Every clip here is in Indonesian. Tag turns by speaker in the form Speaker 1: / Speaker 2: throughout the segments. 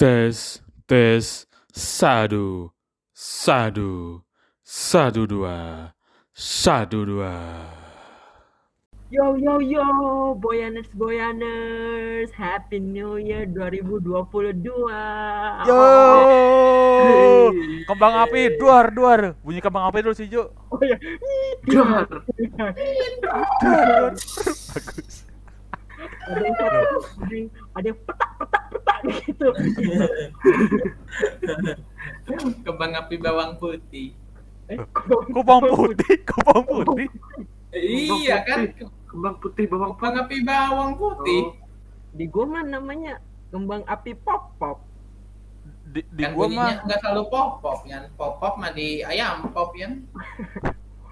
Speaker 1: Tes, tes, sadu, sadu, sadu dua, sadu dua.
Speaker 2: Yo yo yo, Boyaners Boyaners, Happy New Year 2022.
Speaker 3: Yo, kembang api, duar, duar. Bunyi kembang api dulu sih, Jo.
Speaker 2: Oh ya,
Speaker 4: Duar.
Speaker 3: Duar. Bagus.
Speaker 2: ada yang ada yang petak petak petak gitu.
Speaker 4: Kembang api bawang putih.
Speaker 2: Eh,
Speaker 3: Kok bawang putih? Kok bawang putih?
Speaker 4: iya kan,
Speaker 5: kembang putih bawang
Speaker 4: kembang api bawang putih.
Speaker 5: Oh,
Speaker 2: Di gua mah namanya kembang api pop pop.
Speaker 3: Di, di
Speaker 4: Kan
Speaker 3: gua mah
Speaker 4: nggak selalu pop pop kan, pop pop mah di ayam pop kan.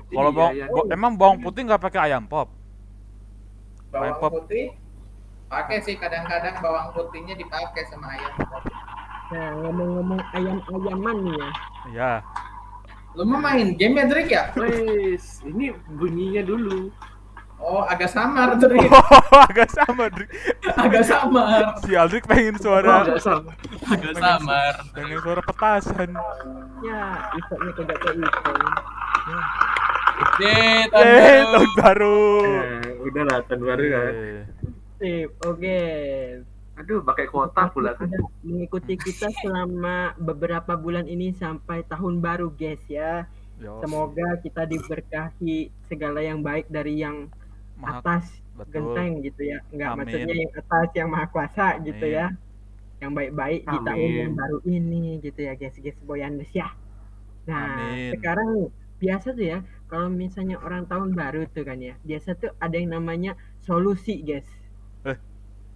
Speaker 3: kalau
Speaker 5: iya,
Speaker 3: bawang,
Speaker 5: iya.
Speaker 3: ba- emang bawang putih nggak pakai ayam pop.
Speaker 4: Bawang
Speaker 3: Ayam pop.
Speaker 4: putih pakai sih kadang-kadang bawang putihnya dipakai sama ayam.
Speaker 2: Nah ngomong-ngomong ayam-ayaman nih ya.
Speaker 3: Iya.
Speaker 4: Lu mau main game ya Drake ya?
Speaker 5: Wes, ini bunyinya dulu.
Speaker 4: Oh agak samar Drake,
Speaker 3: Oh, agak sama, Drik.
Speaker 4: agak samar,
Speaker 3: Si Aldrik pengen
Speaker 5: Oh,
Speaker 3: suara,
Speaker 5: nggak sama.
Speaker 4: agak samar.
Speaker 3: pengen suara petasan.
Speaker 2: Ya, efeknya kagak kayak itu.
Speaker 4: Deh,
Speaker 3: Eh,
Speaker 4: tahun
Speaker 3: tahun baru.
Speaker 5: Eh, udah lah, tahun baru kan.
Speaker 3: Eh,
Speaker 2: Sip, oke.
Speaker 5: Aduh, pakai kuota pula kan.
Speaker 2: Mengikuti kita selama beberapa bulan ini sampai tahun baru guys ya.
Speaker 3: yos.
Speaker 2: Semoga kita diberkahi segala yang baik dari yang
Speaker 3: Maha-
Speaker 2: atas
Speaker 3: betul.
Speaker 2: genteng gitu ya. Enggak
Speaker 3: Amin.
Speaker 2: maksudnya yang atas yang maha kuasa gitu
Speaker 3: Amin.
Speaker 2: ya. Yang baik-baik di tahun yang baru ini gitu ya guys guys boyandes ya. Nah,
Speaker 3: Amin.
Speaker 2: sekarang biasa tuh ya kalau misalnya orang tahun baru tuh kan ya, biasa tuh ada yang namanya solusi guys.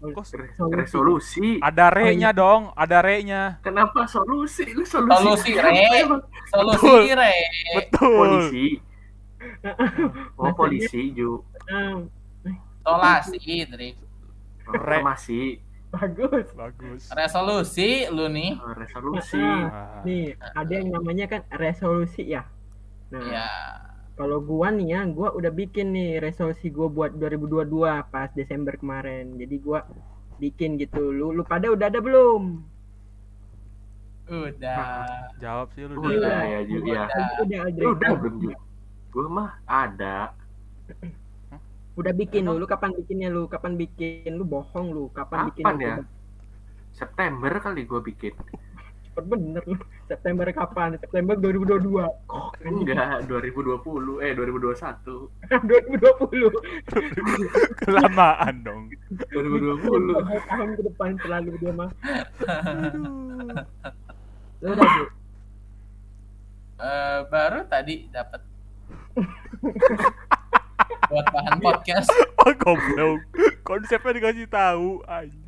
Speaker 3: Kok
Speaker 5: Re-
Speaker 2: solusi.
Speaker 5: Resolusi.
Speaker 3: Ada
Speaker 2: Oh,
Speaker 3: re-nya
Speaker 2: iya.
Speaker 3: dong, ada re-nya.
Speaker 5: Kenapa solusi? Lu solusi.
Speaker 4: Solusi, Re. solusi
Speaker 3: Betul.
Speaker 4: Re.
Speaker 3: Betul.
Speaker 5: Polisi. Oh,
Speaker 2: Maksudnya-
Speaker 5: polisi, Ju.
Speaker 4: Solasi Drake.
Speaker 5: Oh,
Speaker 3: Re.
Speaker 5: Farmasi.
Speaker 2: bagus.
Speaker 3: Bagus.
Speaker 4: Resolusi lu nih.
Speaker 5: Oh, resolusi.
Speaker 2: Ah,
Speaker 3: Ah.
Speaker 2: Nih, ada yang namanya kan resolusi ya. Nah,
Speaker 4: Ya.
Speaker 2: Kalau gua nih ya, gua udah bikin nih resolusi gua buat 2022 pas Desember kemarin. Jadi gua bikin gitu. Lu lu pada udah ada belum?
Speaker 4: Udah.
Speaker 3: Jawab sih lu.
Speaker 5: Udah
Speaker 3: Drik.
Speaker 5: ya, Ju. Ya.
Speaker 2: Udah, udah,
Speaker 5: udah belum? Gua mah ada.
Speaker 2: Udah bikin lu. Lu kapan bikinnya lu? Kapan bikin? Lu bohong lu. Kapan, bikin?
Speaker 5: Kapan ya? September kali gua bikin.
Speaker 2: Cepet bener lu. September kapan? September 2022. Kok
Speaker 5: Enggak, 2020. Eh, 2021.
Speaker 2: 2020.
Speaker 3: Kelamaan dong.
Speaker 5: 2020.
Speaker 2: Dua tahun ke depan selalu dia mah. Udah?
Speaker 4: Eh, baru tadi dapat buat bahan podcast.
Speaker 3: Oh, goblok. Konsepnya dikasih tahu. anjing.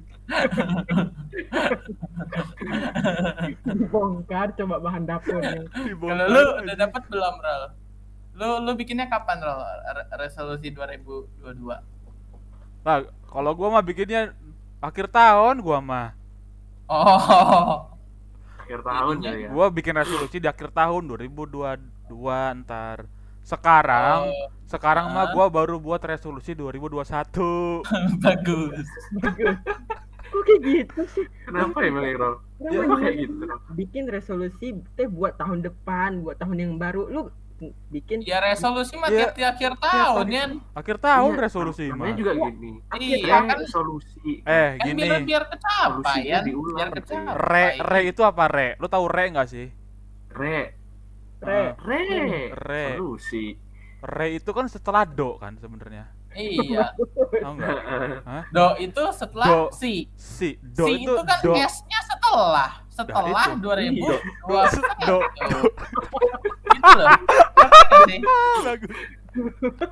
Speaker 2: Dibongkar coba bahan dapurnya.
Speaker 4: Kalau lu udah dapat belum, Ral? Lu lu bikinnya kapan, Ral? Re- Resolusi 2022.
Speaker 3: Nah, kalau gua mah bikinnya akhir tahun gua mah.
Speaker 4: Oh.
Speaker 5: Akhir tahun ya. ya.
Speaker 3: Gua bikin resolusi di akhir tahun 2022 ntar. Sekarang,
Speaker 4: Oh,
Speaker 3: sekarang mah
Speaker 4: Ah.
Speaker 3: gua baru buat resolusi 2021.
Speaker 4: bagus.
Speaker 2: Bagus. Kok kayak gitu sih?
Speaker 5: Kenapa emang Iro?
Speaker 2: Kenapa
Speaker 5: Ya,
Speaker 2: jangan
Speaker 5: kayak gitu.
Speaker 2: Bikin resolusi teh buat tahun depan, buat tahun yang baru. Lu bikin
Speaker 4: Ya resolusi mah
Speaker 3: Iya.
Speaker 4: tiap akhir tahun ya.
Speaker 3: Akhir tahun
Speaker 5: Iya,
Speaker 3: resolusi mah.
Speaker 5: Namanya juga gini.
Speaker 4: Iya
Speaker 5: Kan
Speaker 4: kan
Speaker 5: resolusi.
Speaker 3: Eh,
Speaker 4: kan
Speaker 3: gini.
Speaker 4: biar biar kecapai ya.
Speaker 5: diulang,
Speaker 4: Biar kecapai.
Speaker 3: Re, re itu apa re? Lu tahu re nggak sih?
Speaker 5: Re.
Speaker 2: re.
Speaker 5: Re.
Speaker 3: Re.
Speaker 5: Solusi.
Speaker 3: Re itu kan setelah do kan sebenarnya.
Speaker 4: Iya.
Speaker 3: Hah?
Speaker 4: Do itu setelah
Speaker 3: Do.
Speaker 4: si.
Speaker 3: Si do
Speaker 4: si
Speaker 3: itu,
Speaker 4: itu, kan
Speaker 3: do.
Speaker 4: S-nya setelah. Setelah
Speaker 3: itu.
Speaker 4: 2021.
Speaker 3: Do.
Speaker 4: Gitu loh. Ngerti sih?
Speaker 3: Bagus.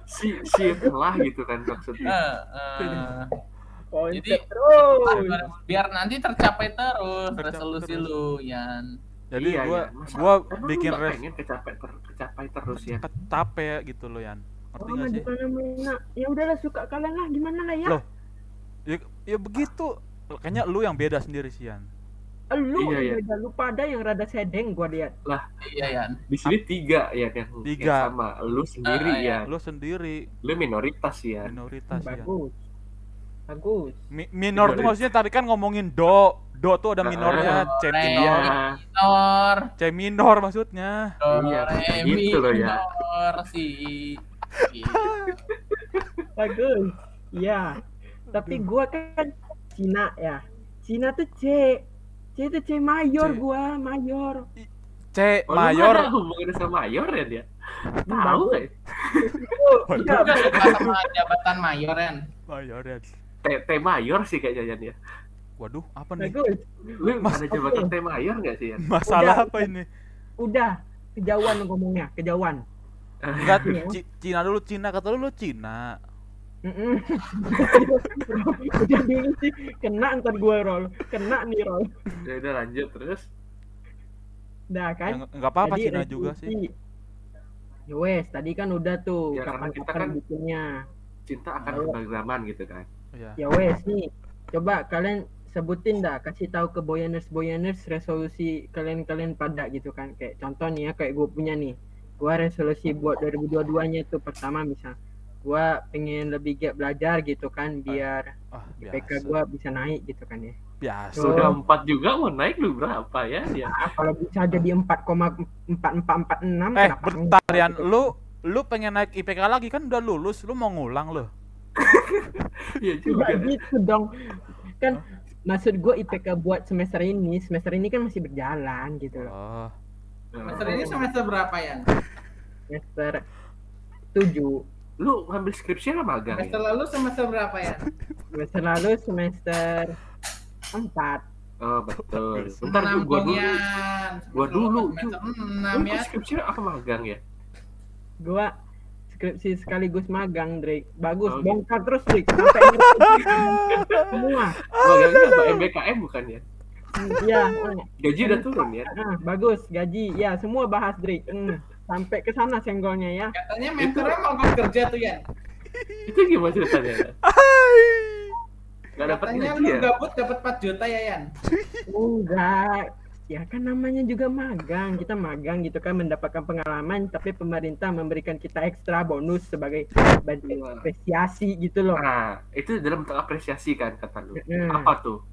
Speaker 5: Si si telah gitu kan maksudnya.
Speaker 4: Eh.
Speaker 2: Konsep
Speaker 4: Jadi,
Speaker 2: terus.
Speaker 4: biar nanti tercapai terus
Speaker 3: Tercapai
Speaker 4: resolusi
Speaker 3: terus.
Speaker 4: lu Yan.
Speaker 3: Jadi
Speaker 5: Iya,
Speaker 3: gua
Speaker 5: ya. Masa-
Speaker 3: gua bikin res
Speaker 5: pengen kecapai ter, kecapai terus ya.
Speaker 3: capek gitu loh Yan. Ngerti
Speaker 2: Oh,
Speaker 3: nggak sih?
Speaker 2: Ya udahlah suka kalian lah gimana lah ya.
Speaker 3: Loh. Ya, ya begitu. Kayaknya lu yang beda sendiri sih Yan.
Speaker 2: Lu
Speaker 5: Iya, iya.
Speaker 2: beda lu pada yang rada sedeng gua lihat.
Speaker 4: Iya Yan.
Speaker 5: Di sini tiga ya yang
Speaker 3: Tiga.
Speaker 5: yang sama. Lu sendiri
Speaker 4: Ah, iya.
Speaker 5: ya.
Speaker 3: Lu sendiri
Speaker 5: Lu minoritas ya.
Speaker 3: minoritas ya.
Speaker 2: Bagus. bagus
Speaker 3: Mi- minor tuh
Speaker 5: Dari-
Speaker 3: maksudnya tadi kan ngomongin do. Do tuh ada minornya, C
Speaker 4: Re.
Speaker 3: minor.
Speaker 5: Iya.
Speaker 4: Minor.
Speaker 3: C minor maksudnya.
Speaker 4: Do,
Speaker 5: Iya, gitu loh ya.
Speaker 4: minor, si.
Speaker 2: Bagus iya tapi gua kan Cina ya Cina tuh C C itu C mayor
Speaker 3: C.
Speaker 2: gua mayor
Speaker 3: C
Speaker 5: Oh,
Speaker 3: mayor.
Speaker 5: ada hubungannya sama mayor ya dia? Tahu nggak? ya?
Speaker 2: Iya,
Speaker 4: sama jabatan mayor kan.
Speaker 3: Mayor ya.
Speaker 5: T, T mayor sih kayaknya Yan ya.
Speaker 3: Waduh, apa nih?
Speaker 2: bagus
Speaker 5: Lu
Speaker 3: Mas,
Speaker 5: ada jabatan T mayor nggak sih Yan?
Speaker 3: Masalah
Speaker 2: Udah.
Speaker 3: apa ini?
Speaker 2: udah kejauhan ngomongnya kejauhan
Speaker 3: Enggak. Ci- Cina dulu Cina kata lu lu Cina.
Speaker 2: Udah dulu sih kena ntar gue roll kena nih roll
Speaker 5: Ya udah lanjut terus.
Speaker 2: dah
Speaker 3: Ya,
Speaker 2: kan
Speaker 3: nggak- nggak apa-apa Cina juga sih.
Speaker 2: Ya wes, tadi kan udah tuh
Speaker 5: Ya, karena
Speaker 2: kapan
Speaker 5: kita
Speaker 2: kapan
Speaker 5: kan-
Speaker 2: bikinnya.
Speaker 5: Cinta akan zaman gitu kan.
Speaker 3: Iya.
Speaker 2: Ya wes nih, coba kalian sebutin dah, kasih tahu ke boyaners boyaners resolusi kalian kalian pada gitu kan. Kayak contoh nih ya, kayak gue punya nih, gue resolusi buat 2022 nya tuh pertama misal, gue pengen lebih giat belajar gitu kan, biar
Speaker 3: Ah,
Speaker 2: IPK
Speaker 3: biasa.
Speaker 2: gue bisa naik gitu kan ya.
Speaker 3: Biasa.
Speaker 2: Oh.
Speaker 5: Sudah empat juga mau naik lu berapa ya? Ya.
Speaker 2: Ah, kalau bisa jadi 4,4446
Speaker 3: Eh,
Speaker 2: kenapa
Speaker 3: bentar
Speaker 2: enggak
Speaker 3: Yan,
Speaker 2: gitu?
Speaker 3: lu lu pengen naik IPK lagi kan udah lulus, lu mau ngulang lu.
Speaker 5: Iya juga.
Speaker 2: gitu dong. Kan maksud gue IPK buat semester ini, semester ini kan masih berjalan gitu loh.
Speaker 3: Oh,
Speaker 4: Semester ini semester berapa ya?
Speaker 2: Semester 7.
Speaker 5: Lu ngambil skripsi apa magang
Speaker 4: Semester
Speaker 5: ya?
Speaker 4: lalu semester berapa ya?
Speaker 2: Semester lalu semester 4.
Speaker 5: Oh betul. Bentar gua dulu. Gua dulu,
Speaker 4: enam
Speaker 5: Lu
Speaker 4: ya.
Speaker 5: skripsi apa magang ya?
Speaker 2: Gua skripsi sekaligus magang, Drake. Bagus,
Speaker 5: Oh, gitu.
Speaker 2: bongkar terus, Drake. Sampai semua.
Speaker 5: Magangnya apa MBKM bukan ya?
Speaker 2: Iya,
Speaker 5: Gaji udah turun ya?
Speaker 2: ah, bagus gaji. Ya, semua bahas, Drake. Hmm, sampai ke sana senggolnya ya.
Speaker 4: Katanya mentornya mau gue kerja tuh ya.
Speaker 5: Itu gimana ceritanya? Gak dapat
Speaker 4: Katanya
Speaker 5: gaji
Speaker 4: lu
Speaker 5: ya?
Speaker 4: gabut dapat 4 juta ya Yan.
Speaker 2: Enggak. Ya kan namanya juga magang. Kita magang gitu kan mendapatkan pengalaman tapi pemerintah memberikan kita ekstra bonus sebagai bentuk
Speaker 5: Iya.
Speaker 2: apresiasi gitu loh.
Speaker 5: Nah, itu dalam bentuk apresiasi kan kata lu.
Speaker 2: Mm.
Speaker 5: Apa tuh?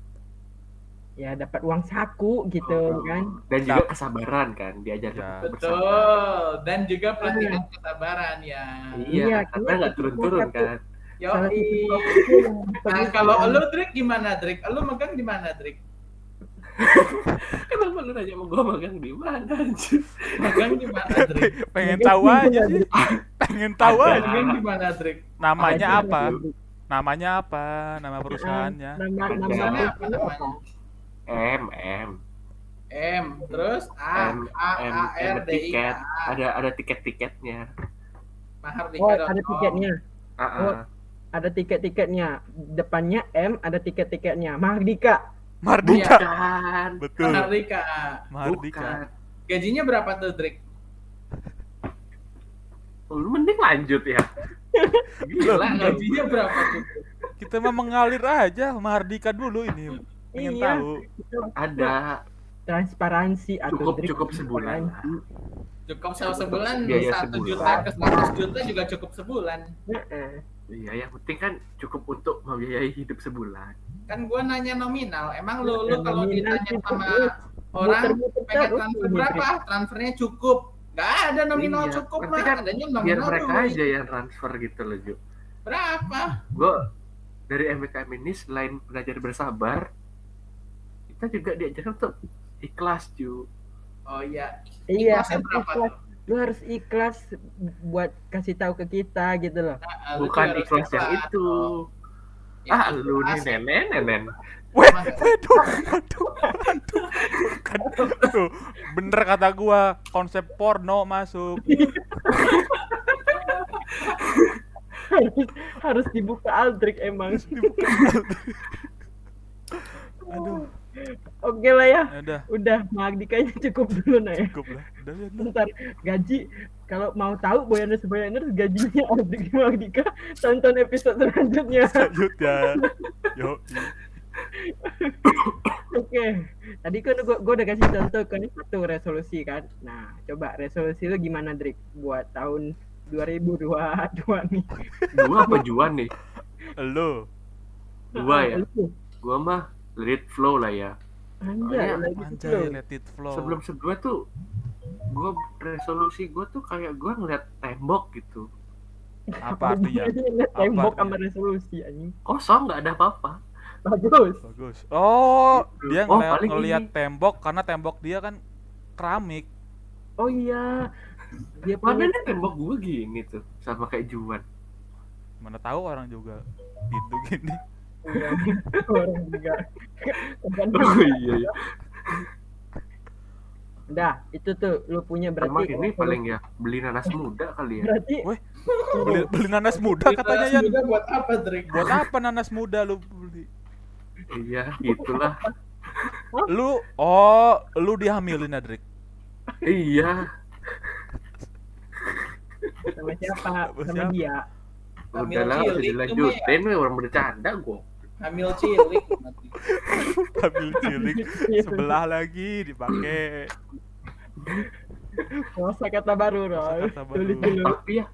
Speaker 2: Ya dapat uang saku gitu
Speaker 5: Oh.
Speaker 2: kan.
Speaker 5: Dan juga kesabaran kan, diajarkan
Speaker 3: Ya.
Speaker 4: Betul. Dan juga pelatihan kesabaran ya.
Speaker 5: Iya,
Speaker 2: Iya,
Speaker 5: karena nggak turun-turun kan.
Speaker 4: Yo. Nah, kalau lu Drik gimana Drik? Lu megang di mana Drik?
Speaker 5: Kenapa lu nanya mau gua magang di mana anjir?
Speaker 4: Di mana Drik?
Speaker 3: pengen
Speaker 2: Magang
Speaker 3: tahu aja sih. Pengen tahu aja.
Speaker 4: Megang di mana Drik?
Speaker 3: Namanya apa? Namanya apa? Nama perusahaannya?
Speaker 2: Nama nama
Speaker 5: Ada.
Speaker 2: perusahaannya
Speaker 4: Apa namanya?
Speaker 5: M M
Speaker 4: M terus A
Speaker 5: M
Speaker 4: A
Speaker 5: M
Speaker 4: A
Speaker 5: M
Speaker 4: R D I
Speaker 5: tiket.
Speaker 4: A
Speaker 5: Ada ada tiket-tiketnya.
Speaker 4: Mahardika.
Speaker 2: Oh, ada tiketnya.
Speaker 5: Ah,
Speaker 2: Oh.
Speaker 5: ah.
Speaker 2: Ada tiket-tiketnya. Depannya M, ada tiket-tiketnya. Mahardika.
Speaker 3: Mardika.
Speaker 5: Bukan.
Speaker 3: Betul.
Speaker 4: Mahardika.
Speaker 3: Mardika.
Speaker 5: Bukan.
Speaker 4: Gajinya berapa tuh Drik?
Speaker 5: Oh, Lu mending lanjut ya. Gila.
Speaker 4: Gajinya berapa tuh?
Speaker 3: Kita mah mengalir aja Mardika dulu ini. Pengen
Speaker 2: Iya.
Speaker 3: tahu.
Speaker 5: Ada
Speaker 2: Transparansi atau
Speaker 5: cukup cukup sebulan.
Speaker 4: Cukup satu sebulan
Speaker 5: Biaya
Speaker 4: satu
Speaker 5: sebulan.
Speaker 4: juta ke 100 juta juga cukup sebulan.
Speaker 2: Heeh.
Speaker 5: Iya, yang penting kan cukup untuk membiayai hidup sebulan.
Speaker 4: Kan gua nanya nominal. Emang lu lu kalau ditanya sama orang pengen transfer berapa? Transfernya cukup. Gak ada nominal
Speaker 5: Iya,
Speaker 4: cukup mah.
Speaker 5: kan
Speaker 4: Adanya
Speaker 5: Biar
Speaker 4: nominal
Speaker 5: mereka
Speaker 4: dulu.
Speaker 5: aja yang transfer gitu loh, Ju.
Speaker 4: Berapa?
Speaker 5: Gue dari MBKM ini selain belajar bersabar, kita juga diajarkan untuk ikhlas, Ju.
Speaker 4: Oh iya.
Speaker 2: Iya, ikhlas.
Speaker 4: tuh?
Speaker 2: Lu harus ikhlas buat kasih tahu ke kita gitu loh.
Speaker 4: Nah,
Speaker 5: Bukan ikhlas yang itu.
Speaker 4: Ya,
Speaker 5: Ah, lu nih nenek, nenek.
Speaker 3: Weh, waduh, waduh, waduh. Bukan. Tuh, bener kata gua, konsep porno masuk.
Speaker 2: harus, harus dibuka Aldrich emang.
Speaker 3: Aduh,
Speaker 2: Oke lah ya.
Speaker 3: ya udah,
Speaker 2: Udah, Magdikanya cukup dulu nah ya.
Speaker 3: cukup lah. Udah, ya udah.
Speaker 2: Bentar, gaji kalau mau tahu Boyaners Boyaners gajinya Aldrich Magdika tonton episode selanjutnya.
Speaker 3: Lanjut ya. Yo.
Speaker 2: Oke, tadi kan gua, gua udah kasih contoh kan satu resolusi kan. Nah, coba resolusi lu gimana Drik buat tahun 2022 nih?
Speaker 5: Gua apa Juan nih?
Speaker 3: Lo.
Speaker 5: Gua ya. Gua mah let it flow lah ya.
Speaker 2: Anjay,
Speaker 5: Soalnya-
Speaker 2: lagi
Speaker 3: Anjay, let it flow.
Speaker 5: Sebelum sebelumnya tuh gua resolusi gua tuh kayak gua ngeliat tembok gitu.
Speaker 3: apa artinya?
Speaker 2: Lihat
Speaker 3: Apa
Speaker 2: tembok sama resolusi anjing.
Speaker 5: Kosong nggak ada apa-apa.
Speaker 2: Bagus.
Speaker 3: Bagus. Oh, dia
Speaker 5: Oh,
Speaker 3: ngeliat,
Speaker 5: paling
Speaker 3: ngeliat
Speaker 5: ini.
Speaker 3: tembok karena tembok dia kan keramik.
Speaker 2: Oh iya. Dia
Speaker 5: nih tembok gua gini tuh sama kayak Juan.
Speaker 3: Mana tahu orang juga pintu gini.
Speaker 2: Iya, orang juga. Kan
Speaker 5: Oh iya iya.
Speaker 2: Udah, itu tuh lu punya berarti
Speaker 5: ini paling ya beli nanas muda kali ya.
Speaker 2: berarti
Speaker 3: Weh, Beli, beli nanas muda katanya
Speaker 4: Nanas
Speaker 3: Yan.
Speaker 4: muda buat apa, Drake?
Speaker 3: Buat apa nanas muda lu beli?
Speaker 5: Iya, gitulah.
Speaker 3: Lu oh, lu dihamilin ya, Drik?
Speaker 5: Iya.
Speaker 2: sama siapa?
Speaker 3: Sama
Speaker 2: Sama
Speaker 3: siapa?
Speaker 2: dia.
Speaker 5: Udah lah, dilanjutin we, orang bercanda gua.
Speaker 4: Hamil cilik.
Speaker 3: Hamil cilik sebelah lagi dipakai.
Speaker 2: Kosa kata baru, Roy.
Speaker 3: Kosakata baru.
Speaker 5: Tapi ya,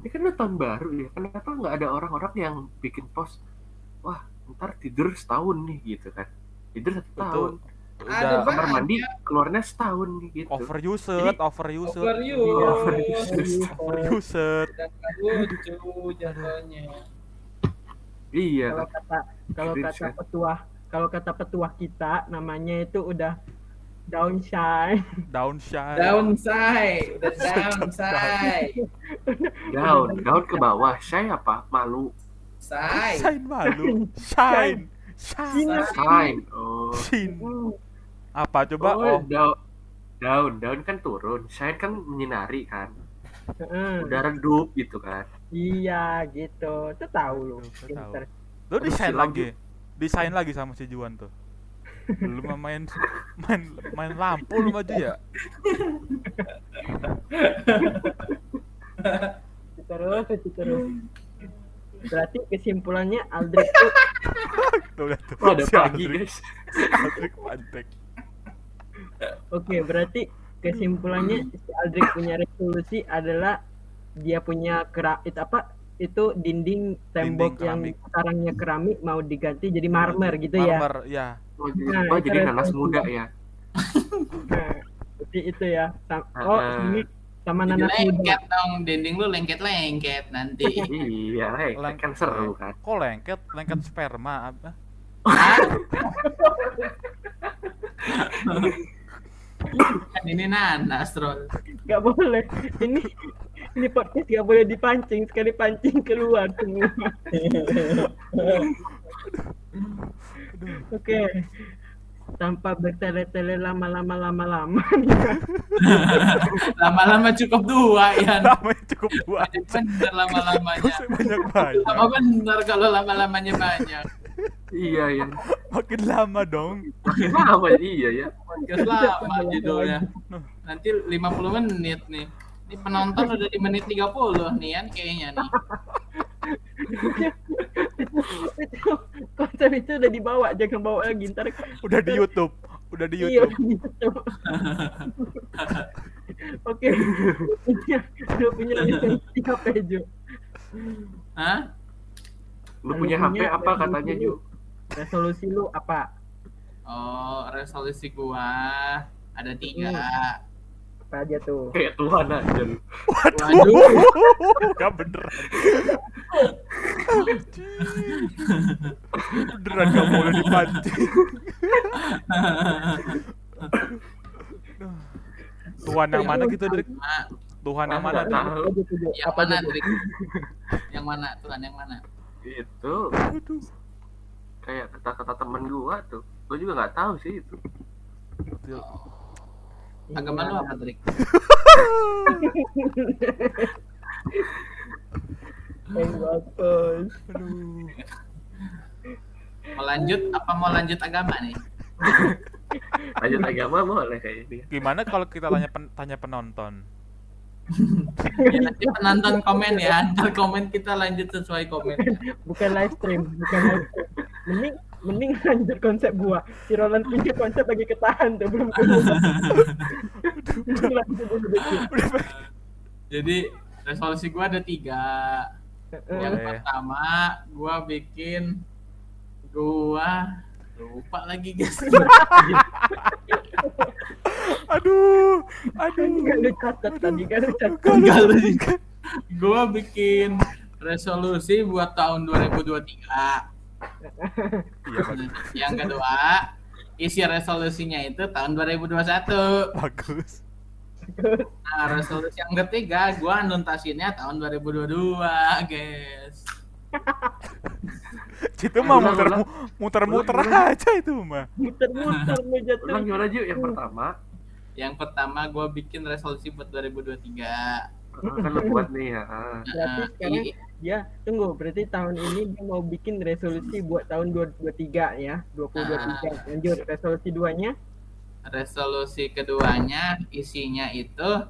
Speaker 5: ini kan udah tahun baru ya. Kenapa nggak ada orang-orang yang bikin post? Wah, ntar tidur setahun nih gitu kan. Tidur satu tahun.
Speaker 4: Ada
Speaker 3: Udah.
Speaker 5: Kamar mandi keluarnya setahun nih gitu.
Speaker 3: overused, overused,
Speaker 4: Overuse.
Speaker 3: overused.
Speaker 4: Dan nggak lucu jatuhnya.
Speaker 5: Iya.
Speaker 2: Kalau kata kalau kata petuah kalau kata petuah kita namanya itu udah downshine.
Speaker 3: Downshine.
Speaker 4: Downside, udah downside.
Speaker 5: Daun, daun ke bawah. Saya apa? Malu.
Speaker 4: Side.
Speaker 3: Shine malu. Shine. Shine.
Speaker 5: Sign. Oh.
Speaker 3: Shine.
Speaker 2: Hmm,
Speaker 3: Apa coba?
Speaker 5: Oh,
Speaker 3: Oh,
Speaker 5: daun. Daun, daun kan turun. Shine kan menyinari kan.
Speaker 2: Heeh.
Speaker 5: Udah redup gitu kan.
Speaker 2: Iya gitu. Itu tahu lu. Pinter.
Speaker 3: lu desain lagi. Desain lagi sama si Juan tuh. Lu mah main main main lampu lu maju ya?
Speaker 2: Terus terus. Berarti kesimpulannya Aldrich tuh
Speaker 3: Tuh lihat tuh.
Speaker 5: Oh, ada
Speaker 3: Si
Speaker 5: pagi
Speaker 3: Aldrich.
Speaker 5: guys.
Speaker 3: Aldrich pantek.
Speaker 2: Oke, berarti kesimpulannya si Aldrich punya resolusi adalah dia punya kera itu apa? Itu dinding tembok
Speaker 3: Dinding
Speaker 2: yang sekarangnya keramik mau diganti jadi marmer gitu ya.
Speaker 3: Marmer, ya.
Speaker 5: Oh, jadi,
Speaker 2: Nah,
Speaker 5: oh, jadi nanas muda ya.
Speaker 2: Nah, seperti itu ya. Oh, ini sama
Speaker 4: Jadi
Speaker 2: nanas muda.
Speaker 4: lengket dong, dinding lu lengket-lengket nanti.
Speaker 5: iya, lek,
Speaker 3: Leng-
Speaker 5: kan seru kan.
Speaker 3: Kok lengket? Lengket sperma apa?
Speaker 4: Kan ini nanas, Rol.
Speaker 2: Gak boleh. Ini ini podcast gak boleh dipancing. Sekali pancing keluar semua. Oke. Tanpa bertele-tele lama-lama lama-lama.
Speaker 4: Lama-lama cukup dua, ya.
Speaker 3: Namanya cukup dua.
Speaker 4: Bener lama-lamanya.
Speaker 3: Banyak banyak.
Speaker 4: Lama bener kalau lama-lamanya banyak.
Speaker 5: Iya, ya.
Speaker 3: Makin lama dong.
Speaker 5: Makin lama iya ya.
Speaker 4: Podcast lama judulnya. Nanti 50 menit nih. Ini penonton udah di menit 30 nih kan kayaknya nih.
Speaker 2: itu konsep itu udah dibawa, jangan bawa lagi ntar.
Speaker 3: Udah di YouTube. Udah di
Speaker 2: Iya,
Speaker 3: YouTube.
Speaker 2: gitu. Oke. Lu punya lisensi HP Ju.
Speaker 4: Hah?
Speaker 5: Lu punya HP apa katanya Ju?
Speaker 2: Resolusi lu apa?
Speaker 4: Oh, resolusi gua ada tiga.
Speaker 2: Apa aja tuh?
Speaker 5: Kayak Tuhan aja lu.
Speaker 4: Waduh,
Speaker 3: Gak beneran. beneran gak boleh dipancing. Tuhan yang mana gitu, Drik? Tuhan yang mana,
Speaker 5: tahu.
Speaker 4: Yang
Speaker 2: Apa
Speaker 4: mana? Drik? Yang mana? Tuhan yang mana?
Speaker 5: Itu
Speaker 3: Aduh.
Speaker 5: kayak kata-kata temen gua tuh. Gua juga nggak tahu sih itu.
Speaker 4: Agama lu apa.
Speaker 3: Aduh.
Speaker 4: Mau lanjut apa mau lanjut agama nih?
Speaker 5: Lanjut agama boleh kayak dia.
Speaker 3: Gimana kalau kita tanya pen- tanya penonton?
Speaker 4: Nanti penonton komen ya, ntar komen kita lanjut sesuai komen.
Speaker 2: Bukan live stream, bukan live stream. Mending mending lanjut konsep gua. Si Roland punya konsep lagi ketahan tuh belum.
Speaker 4: Jadi resolusi gua ada tiga. Yang pertama, gua bikin Gua lupa lagi guys.
Speaker 3: Aduh, aduh.
Speaker 2: Enggak lu catat tadi kan lu catat.
Speaker 4: Gua bikin resolusi buat tahun 2023.
Speaker 3: Iya.
Speaker 4: Yang kedua, isi resolusinya itu tahun 2021.
Speaker 3: bagus.
Speaker 4: Nah, resolusi yang ketiga, gua nuntasinnya tahun 2022, guys.
Speaker 3: Itu mah muter
Speaker 5: Ulang, ulang.
Speaker 3: aja itu mah.
Speaker 2: Muter-muter lu jatuh.
Speaker 5: Ulang gimana Ju? Yang pertama,
Speaker 4: Yang pertama, gua bikin resolusi buat 2023.
Speaker 5: kan lu buat nih ya. ah.
Speaker 2: Berarti
Speaker 4: Nah,
Speaker 2: sekarang dia tunggu berarti tahun ini dia mau bikin resolusi buat tahun 2023 ya 2023 lanjut resolusi duanya
Speaker 4: resolusi keduanya isinya itu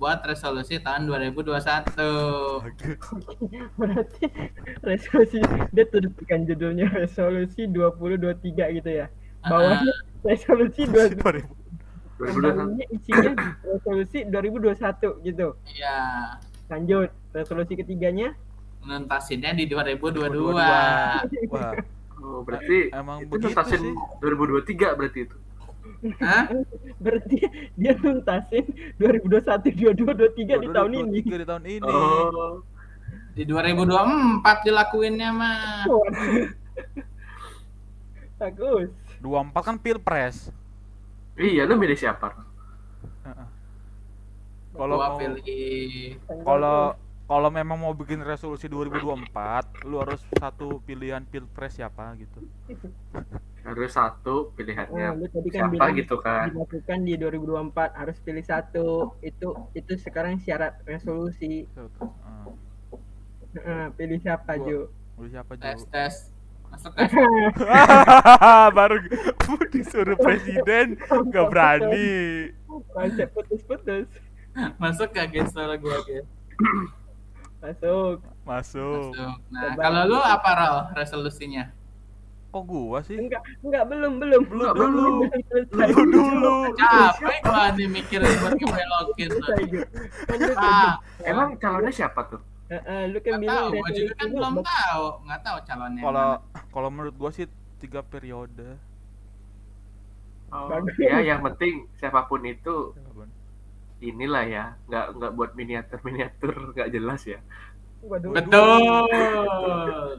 Speaker 4: buat resolusi tahun 2021.
Speaker 2: berarti resolusi dia tuliskan judulnya resolusi 2023 gitu ya bawahnya resolusi 20
Speaker 3: 2000.
Speaker 5: 2021.
Speaker 2: bawahnya isinya resolusi 2021 gitu
Speaker 4: Ya,
Speaker 2: lanjut resolusi ketiganya
Speaker 4: nuntasinnya di 2022.
Speaker 3: Wah,
Speaker 5: Oh, berarti
Speaker 3: emang
Speaker 5: itu
Speaker 3: begitu
Speaker 5: nuntasin
Speaker 3: sih.
Speaker 5: 2023 berarti itu.
Speaker 4: Hah?
Speaker 2: berarti dia nuntasin 2021 22 23 di tahun ini
Speaker 3: 23 di tahun ini.
Speaker 5: Oh,
Speaker 4: Di 2024 dilakuinnya mah.
Speaker 2: Bagus
Speaker 3: 24 kan pilpres.
Speaker 5: Iya lu milih siapa?
Speaker 3: Heeh. Kalau mau
Speaker 4: pilih
Speaker 3: kalau kalau memang mau bikin resolusi 2024, lu harus satu pilihan pilpres siapa gitu.
Speaker 5: Harus satu
Speaker 2: Oh,
Speaker 5: pilihannya
Speaker 2: lu tadi kan
Speaker 5: siapa
Speaker 2: bilang
Speaker 5: gitu kan.
Speaker 2: dilakukan di 2024 harus pilih satu itu itu sekarang syarat resolusi
Speaker 3: Heeh.
Speaker 2: Heeh, pilih siapa Jo
Speaker 3: Lu siapa
Speaker 4: tes
Speaker 3: Jo?
Speaker 4: tes. Masuk tes.
Speaker 3: Baru disuruh presiden nggak berani.
Speaker 2: putus-putus
Speaker 4: Masuk gak guys suara gua guys?
Speaker 2: masuk
Speaker 3: Masuk.
Speaker 4: Masuk. Nah,
Speaker 2: Coba.
Speaker 4: kalau lu apa Rol resolusinya?
Speaker 3: Kok gua sih?
Speaker 2: enggak enggak belum belum
Speaker 3: Belum
Speaker 5: Belum,
Speaker 3: dulu.
Speaker 2: selesai.
Speaker 3: Lu dulu.
Speaker 4: Capek gua nih mikirin buat ngebelokin. Ah,
Speaker 5: Emang calonnya siapa tuh?
Speaker 2: Heeh, lu kan
Speaker 4: nggak
Speaker 2: bilang
Speaker 4: tahu, gua juga kan belum tahu, nggak tahu calonnya.
Speaker 3: Kalau kalau menurut gua sih tiga periode.
Speaker 5: Oh, ya yang penting siapa pun itu inilah ya, nggak nggak buat miniatur miniatur nggak jelas ya.
Speaker 2: Waduh.
Speaker 4: Betul.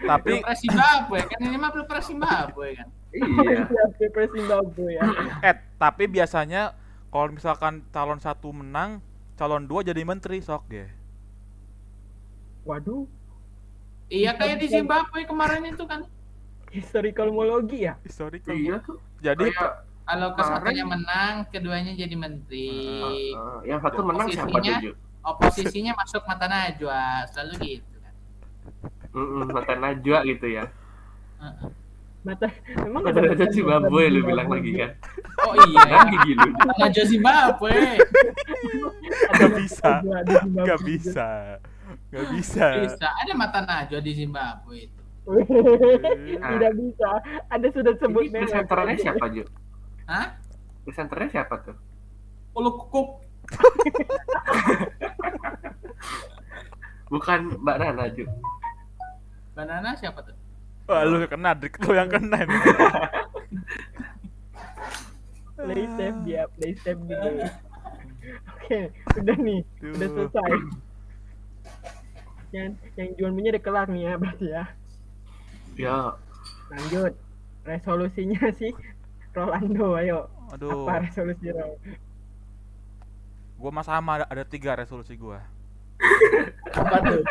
Speaker 3: Tapi
Speaker 4: Pilpres Zimbabwe kan ini mah Pilpres Zimbabwe kan.
Speaker 5: Iya.
Speaker 2: Pilpres Zimbabwe ya.
Speaker 3: eh tapi biasanya kalau misalkan calon satu menang, calon dua jadi menteri sok ya.
Speaker 2: Waduh,
Speaker 4: Iya kayak di Zimbabwe kemarin itu kan.
Speaker 2: historikalmologi ya?
Speaker 3: Historical.
Speaker 5: Iya tuh.
Speaker 3: Jadi
Speaker 5: Kayak
Speaker 4: Kalau ke
Speaker 5: Kemarin-
Speaker 4: satunya menang, keduanya jadi menteri.
Speaker 5: uh, yang satu menang siapa tuh?
Speaker 4: Oposisinya masuk mata najwa, selalu gitu kan.
Speaker 5: Mm-mm, mata Najwa gitu ya.
Speaker 4: Heeh.
Speaker 2: Mata emang
Speaker 5: Mata Najwa Zimbabwe lu bilang lagi kan.
Speaker 4: Oh iya,
Speaker 5: Kan gigi lu.
Speaker 4: mata najwa Zimbabwe.
Speaker 3: Gak bisa. Nggak bisa, nggak bisa.
Speaker 4: Bisa, ada mata najwa di Zimbabwe itu.
Speaker 2: Tidak bisa. Ada sudah sebut
Speaker 5: Ini presenternya siapa, Ju?
Speaker 4: Hah?
Speaker 5: Presenternya siapa tuh?
Speaker 4: Ulu kukuk.
Speaker 5: Bukan Mbak Nana, Ju.
Speaker 4: Banana siapa tuh?
Speaker 3: Wah, lu kena, Drik. Lu yang kena.
Speaker 2: Play safe dia, play safe gitu. Oke, udah nih, udah
Speaker 3: Tuh.
Speaker 2: selesai. Yang yang jual minyak udah kelar nih ya berarti ya.
Speaker 5: Ya,
Speaker 2: Lanjut. Resolusinya sih Rolando, ayo.
Speaker 3: Aduh,
Speaker 2: Apa resolusi Rol?
Speaker 3: gua mah sama ada, ada tiga resolusi gua.
Speaker 2: Apa tuh?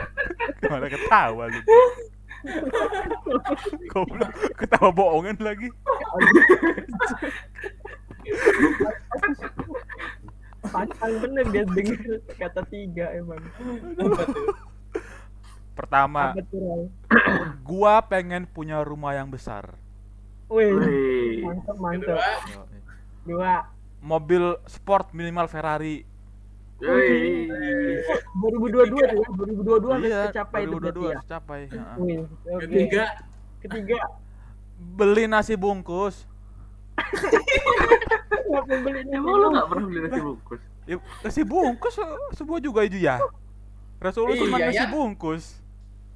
Speaker 3: Gimana ketawa lu? Goblok, ketawa bohongan lagi.
Speaker 2: Pantang bener dia denger kata tiga emang.
Speaker 3: Pertama, gua pengen punya rumah yang besar.
Speaker 2: Wih, mantap mantap.
Speaker 4: Kedua,
Speaker 2: Dua.
Speaker 3: Mobil sport minimal Ferrari.
Speaker 5: Wih.
Speaker 2: 2022 tuh ya, 2022 harus
Speaker 3: Iya,
Speaker 2: tercapai itu berarti
Speaker 3: 2022
Speaker 2: ya.
Speaker 3: harus capai. heeh.
Speaker 2: Wih, oke.
Speaker 4: ketiga,
Speaker 2: Ketiga,
Speaker 3: Beli nasi bungkus.
Speaker 2: kenapa beli
Speaker 5: lu nggak pernah beli nasi bungkus?
Speaker 3: Ya, nasi bungkus sebuah juga itu ya. Resolusi
Speaker 4: Iya,
Speaker 3: cuma nasi
Speaker 4: ya.
Speaker 3: bungkus.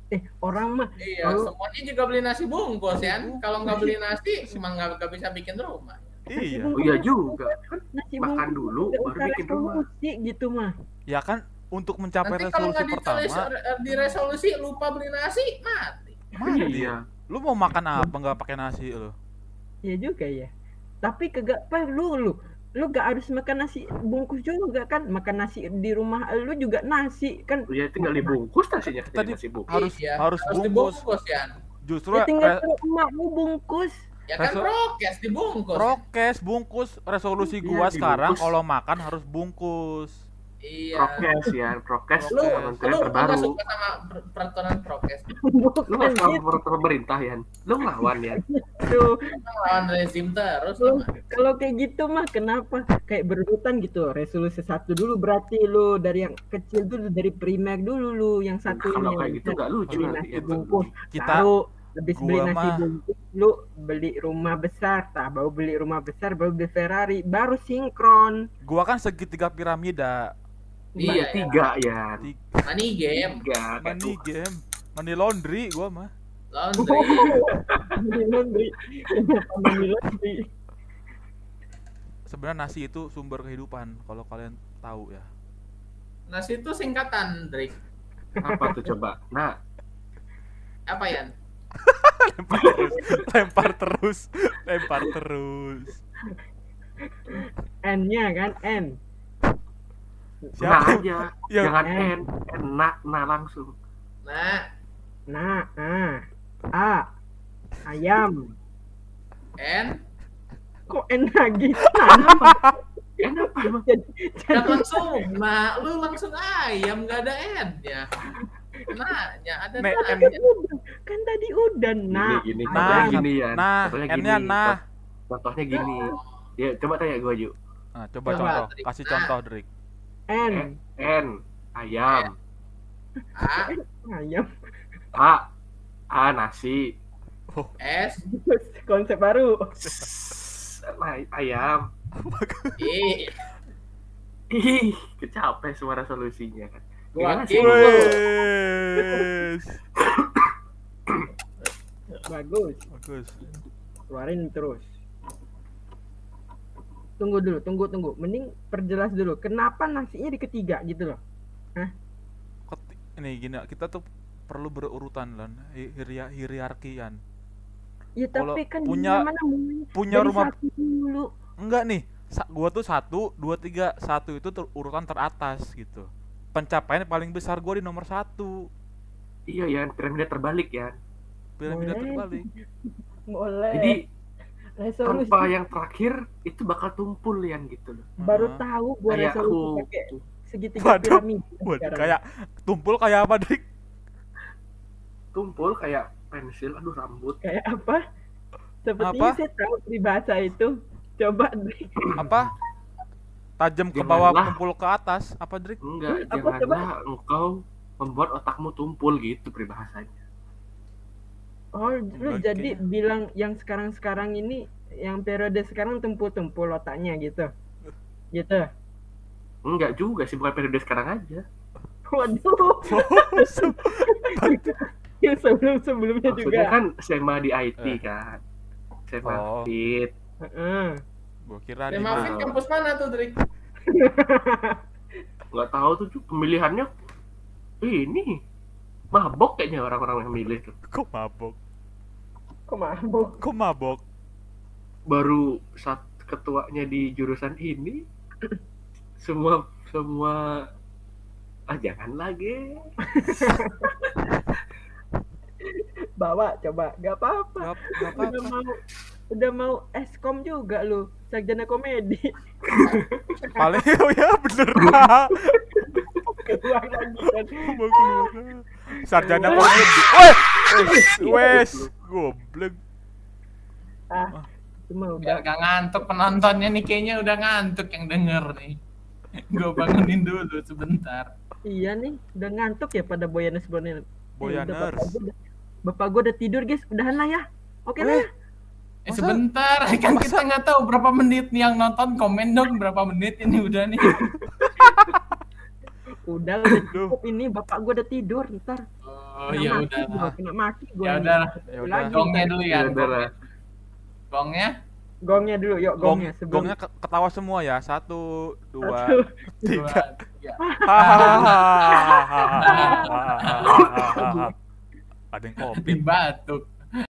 Speaker 2: Eh orang mah
Speaker 4: Iya, semuanya juga beli nasi bungkus ya. Kalau nggak beli nasi, emang nggak bisa bikin rumah.
Speaker 3: Iya.
Speaker 5: Oh iya juga. Kan
Speaker 2: nasi
Speaker 5: Makan dulu, baru bikin rumah.
Speaker 2: resolusi gitu mah.
Speaker 3: Ya kan untuk mencapai
Speaker 4: Nanti
Speaker 3: resolusi pertama,
Speaker 4: ditulis di resolusi lupa beli nasi, mati.
Speaker 3: mati.
Speaker 5: Iya.
Speaker 3: Lu mau makan apa nggak pakai nasi lu?
Speaker 2: Iya juga ya. Tapi kagak perlu lu. Lu gak harus makan nasi bungkus juga kan. Makan nasi di rumah lu juga nasi kan.
Speaker 5: Ya tinggal dibungkus nasinya.
Speaker 3: Tadi
Speaker 5: nasi bungkus.
Speaker 3: Harus
Speaker 4: Iya,
Speaker 3: harus bungkus.
Speaker 4: dibungkus ya.
Speaker 3: Justru
Speaker 2: Ya tinggal suruh emakmu bungkus.
Speaker 4: Ya kan prokes dibungkus.
Speaker 3: prokes bungkus resolusi
Speaker 5: Iya,
Speaker 3: gua sekarang
Speaker 5: dibungkus.
Speaker 3: kalau makan harus bungkus.
Speaker 4: Iya.
Speaker 5: Prokes ya, prokes
Speaker 4: Lu,
Speaker 5: kementerian
Speaker 4: lu
Speaker 5: terbaru.
Speaker 4: nggak suka sama per- peraturan prokes?
Speaker 5: Lu nggak sama
Speaker 2: gitu.
Speaker 5: peraturan pemerintah ya? Lu ngelawan ya?
Speaker 4: Emang lawan rezim terus
Speaker 2: Lu-
Speaker 4: lu.
Speaker 2: Kalau kayak gitu mah kenapa kayak berurutan gitu resolusi satu dulu berarti lu dari yang kecil dulu dari primer dulu lu yang satu
Speaker 5: Kalau
Speaker 2: ini
Speaker 5: kayak gitu nggak lucu nanti ya.
Speaker 2: bungkus
Speaker 3: Kita
Speaker 2: tahu habis beli nasi bungkus lu beli rumah besar tak baru beli rumah besar baru beli Ferrari baru sinkron
Speaker 3: gua kan segitiga piramida.
Speaker 4: Iya,
Speaker 5: Tiga ya.
Speaker 3: Di
Speaker 4: Money game,
Speaker 5: Tiga.
Speaker 3: money game, money laundry gua mah.
Speaker 4: laundry.
Speaker 2: Money laundry money laundry
Speaker 3: Sebenarnya nasi itu sumber kehidupan kalau kalian tahu ya.
Speaker 4: Nasi itu singkatan, Drake.
Speaker 5: Apa tuh coba? Nah,
Speaker 4: Apa ya?
Speaker 3: Lempar terus, lempar terus, lempar terus.
Speaker 2: N-nya kan N.
Speaker 5: Nah
Speaker 3: Siapa?
Speaker 5: aja.
Speaker 3: Ya,
Speaker 5: Jangan
Speaker 2: N.
Speaker 5: N, N, nah, nah langsung.
Speaker 4: Nah,
Speaker 2: nah A A. Ayam.
Speaker 4: N.
Speaker 2: Kok N lagi? Nah apa
Speaker 5: N apa?
Speaker 2: Jadi
Speaker 4: kan langsung. Nah lu langsung ayam nggak ada N. Ya nanya ada
Speaker 3: Nek,
Speaker 2: kan udah kan tadi udah nah
Speaker 5: Gini, gini,
Speaker 3: Nah,
Speaker 5: contohnya gini ya.
Speaker 3: Nah,
Speaker 5: Contohnya
Speaker 3: N-nya
Speaker 5: gini.
Speaker 3: nah.
Speaker 5: Contohnya gini. Ya, coba tanya gue yuk.
Speaker 3: Nah, coba
Speaker 2: Coba.
Speaker 3: contoh,
Speaker 4: Drik.
Speaker 3: kasih
Speaker 4: Nah.
Speaker 3: contoh, Drik.
Speaker 2: N
Speaker 5: N, ayam.
Speaker 4: A
Speaker 2: ayam
Speaker 5: A, A nasi.
Speaker 4: S
Speaker 2: konsep baru
Speaker 5: Nah, ayam.
Speaker 4: I
Speaker 5: Ih, kecapek semua resolusinya kan.
Speaker 4: Gua.
Speaker 3: Wes.
Speaker 2: bagus
Speaker 3: Bagus.
Speaker 2: keluarin terus tunggu dulu tunggu tunggu mending perjelas dulu kenapa nasinya di ketiga gitu loh
Speaker 3: Keti- Ini gini, kita tuh perlu berurutan lan, hi- hiria- hierarkian.
Speaker 2: ya
Speaker 3: Kalau
Speaker 2: tapi kan
Speaker 3: punya-
Speaker 2: mana
Speaker 3: Punya
Speaker 2: dari
Speaker 3: rumah
Speaker 2: satu dulu
Speaker 3: enggak nih? sa- gua tuh satu, dua, tiga, satu itu ter- urutan teratas gitu. Pencapaian paling besar gua di nomor satu.
Speaker 5: Iya ya, piramida terbalik ya.
Speaker 3: Piramida
Speaker 2: Boleh.
Speaker 3: terbalik.
Speaker 2: boleh
Speaker 5: Jadi
Speaker 2: resolusi
Speaker 5: tanpa yang terakhir itu bakal tumpul yang gitu loh.
Speaker 2: baru tahu gua
Speaker 5: Kayak
Speaker 2: resolusi
Speaker 5: aku
Speaker 2: pakai segitiga
Speaker 3: Waduh,
Speaker 2: piramida
Speaker 3: Waduh,
Speaker 2: sekarang.
Speaker 3: kayak tumpul kayak apa, Drik?
Speaker 5: tumpul kayak pensil, aduh rambut.
Speaker 2: kayak apa sepertinya
Speaker 3: Apa?
Speaker 2: saya tahu peribahasa itu coba Drik.
Speaker 3: Apa? Tajam ke bawah, tumpul ke atas. Apa, Drik?
Speaker 5: Enggak,
Speaker 2: Apa,
Speaker 5: janganlah engkau membuat otakmu tumpul gitu peribahasanya.
Speaker 2: Oh, lu
Speaker 3: Enggak,
Speaker 2: jadi bilang yang sekarang-sekarang ini, yang periode sekarang tumpul-tumpul otaknya gitu. Gitu.
Speaker 5: Enggak juga sih, bukan periode sekarang aja.
Speaker 2: Waduh, yang sebelum-sebelumnya juga.
Speaker 5: Maksudnya kan SMA di IT kan. SMA
Speaker 3: Oh.
Speaker 5: Fit.
Speaker 2: Heeh.
Speaker 3: Gua kira di
Speaker 4: Fit kampus mana tuh Drake
Speaker 5: Nggak tahu tuh pemilihannya ini mabok kayaknya orang-orang yang milih tuh.
Speaker 3: Kok mabok?
Speaker 2: Kok mabuk?
Speaker 3: Kok mabok?
Speaker 5: Baru saat ketuanya di jurusan ini semua semua ah jangan lagi
Speaker 2: Bawa coba, gak apa-apa.
Speaker 3: Gak, gak
Speaker 2: Udah
Speaker 3: apa-apa.
Speaker 2: Udah mau eskom juga lu, sarjana komedi.
Speaker 3: Paling oh ya bener
Speaker 2: kan.
Speaker 3: Sarjana komedi. Wes, wes, wes, goblok.
Speaker 2: Ah, cuma udah
Speaker 4: gak ngantuk penontonnya nih kayaknya udah ngantuk yang denger nih gue bangunin dulu sebentar
Speaker 2: Iya nih, udah ngantuk ya pada Boyaners Boyaners.
Speaker 3: Boyaners.
Speaker 2: bapak, gua udah, tidur guys, udahan lah ya. Oke lah. Ya.
Speaker 4: eh sebentar kan kita nggak tahu berapa menit nih yang nonton komen dong berapa menit ini udah nih
Speaker 2: Udah udah cukup ini bapak gua udah tidur ntar.
Speaker 4: Oh, Oh ya
Speaker 2: maki
Speaker 4: udah
Speaker 2: gua, kena maki gua.
Speaker 4: Ya udah.
Speaker 3: Ya
Speaker 4: Gongnya dulu
Speaker 5: Ya
Speaker 4: ya. Gongnya.
Speaker 2: Gongnya dulu, yuk
Speaker 3: Gong,
Speaker 2: gongnya sebelum
Speaker 3: gongnya ke- ketawa semua ya. Satu, dua,
Speaker 2: Satu.
Speaker 4: Tiga.
Speaker 3: hahaha. Ada yang covid.
Speaker 4: Batuk.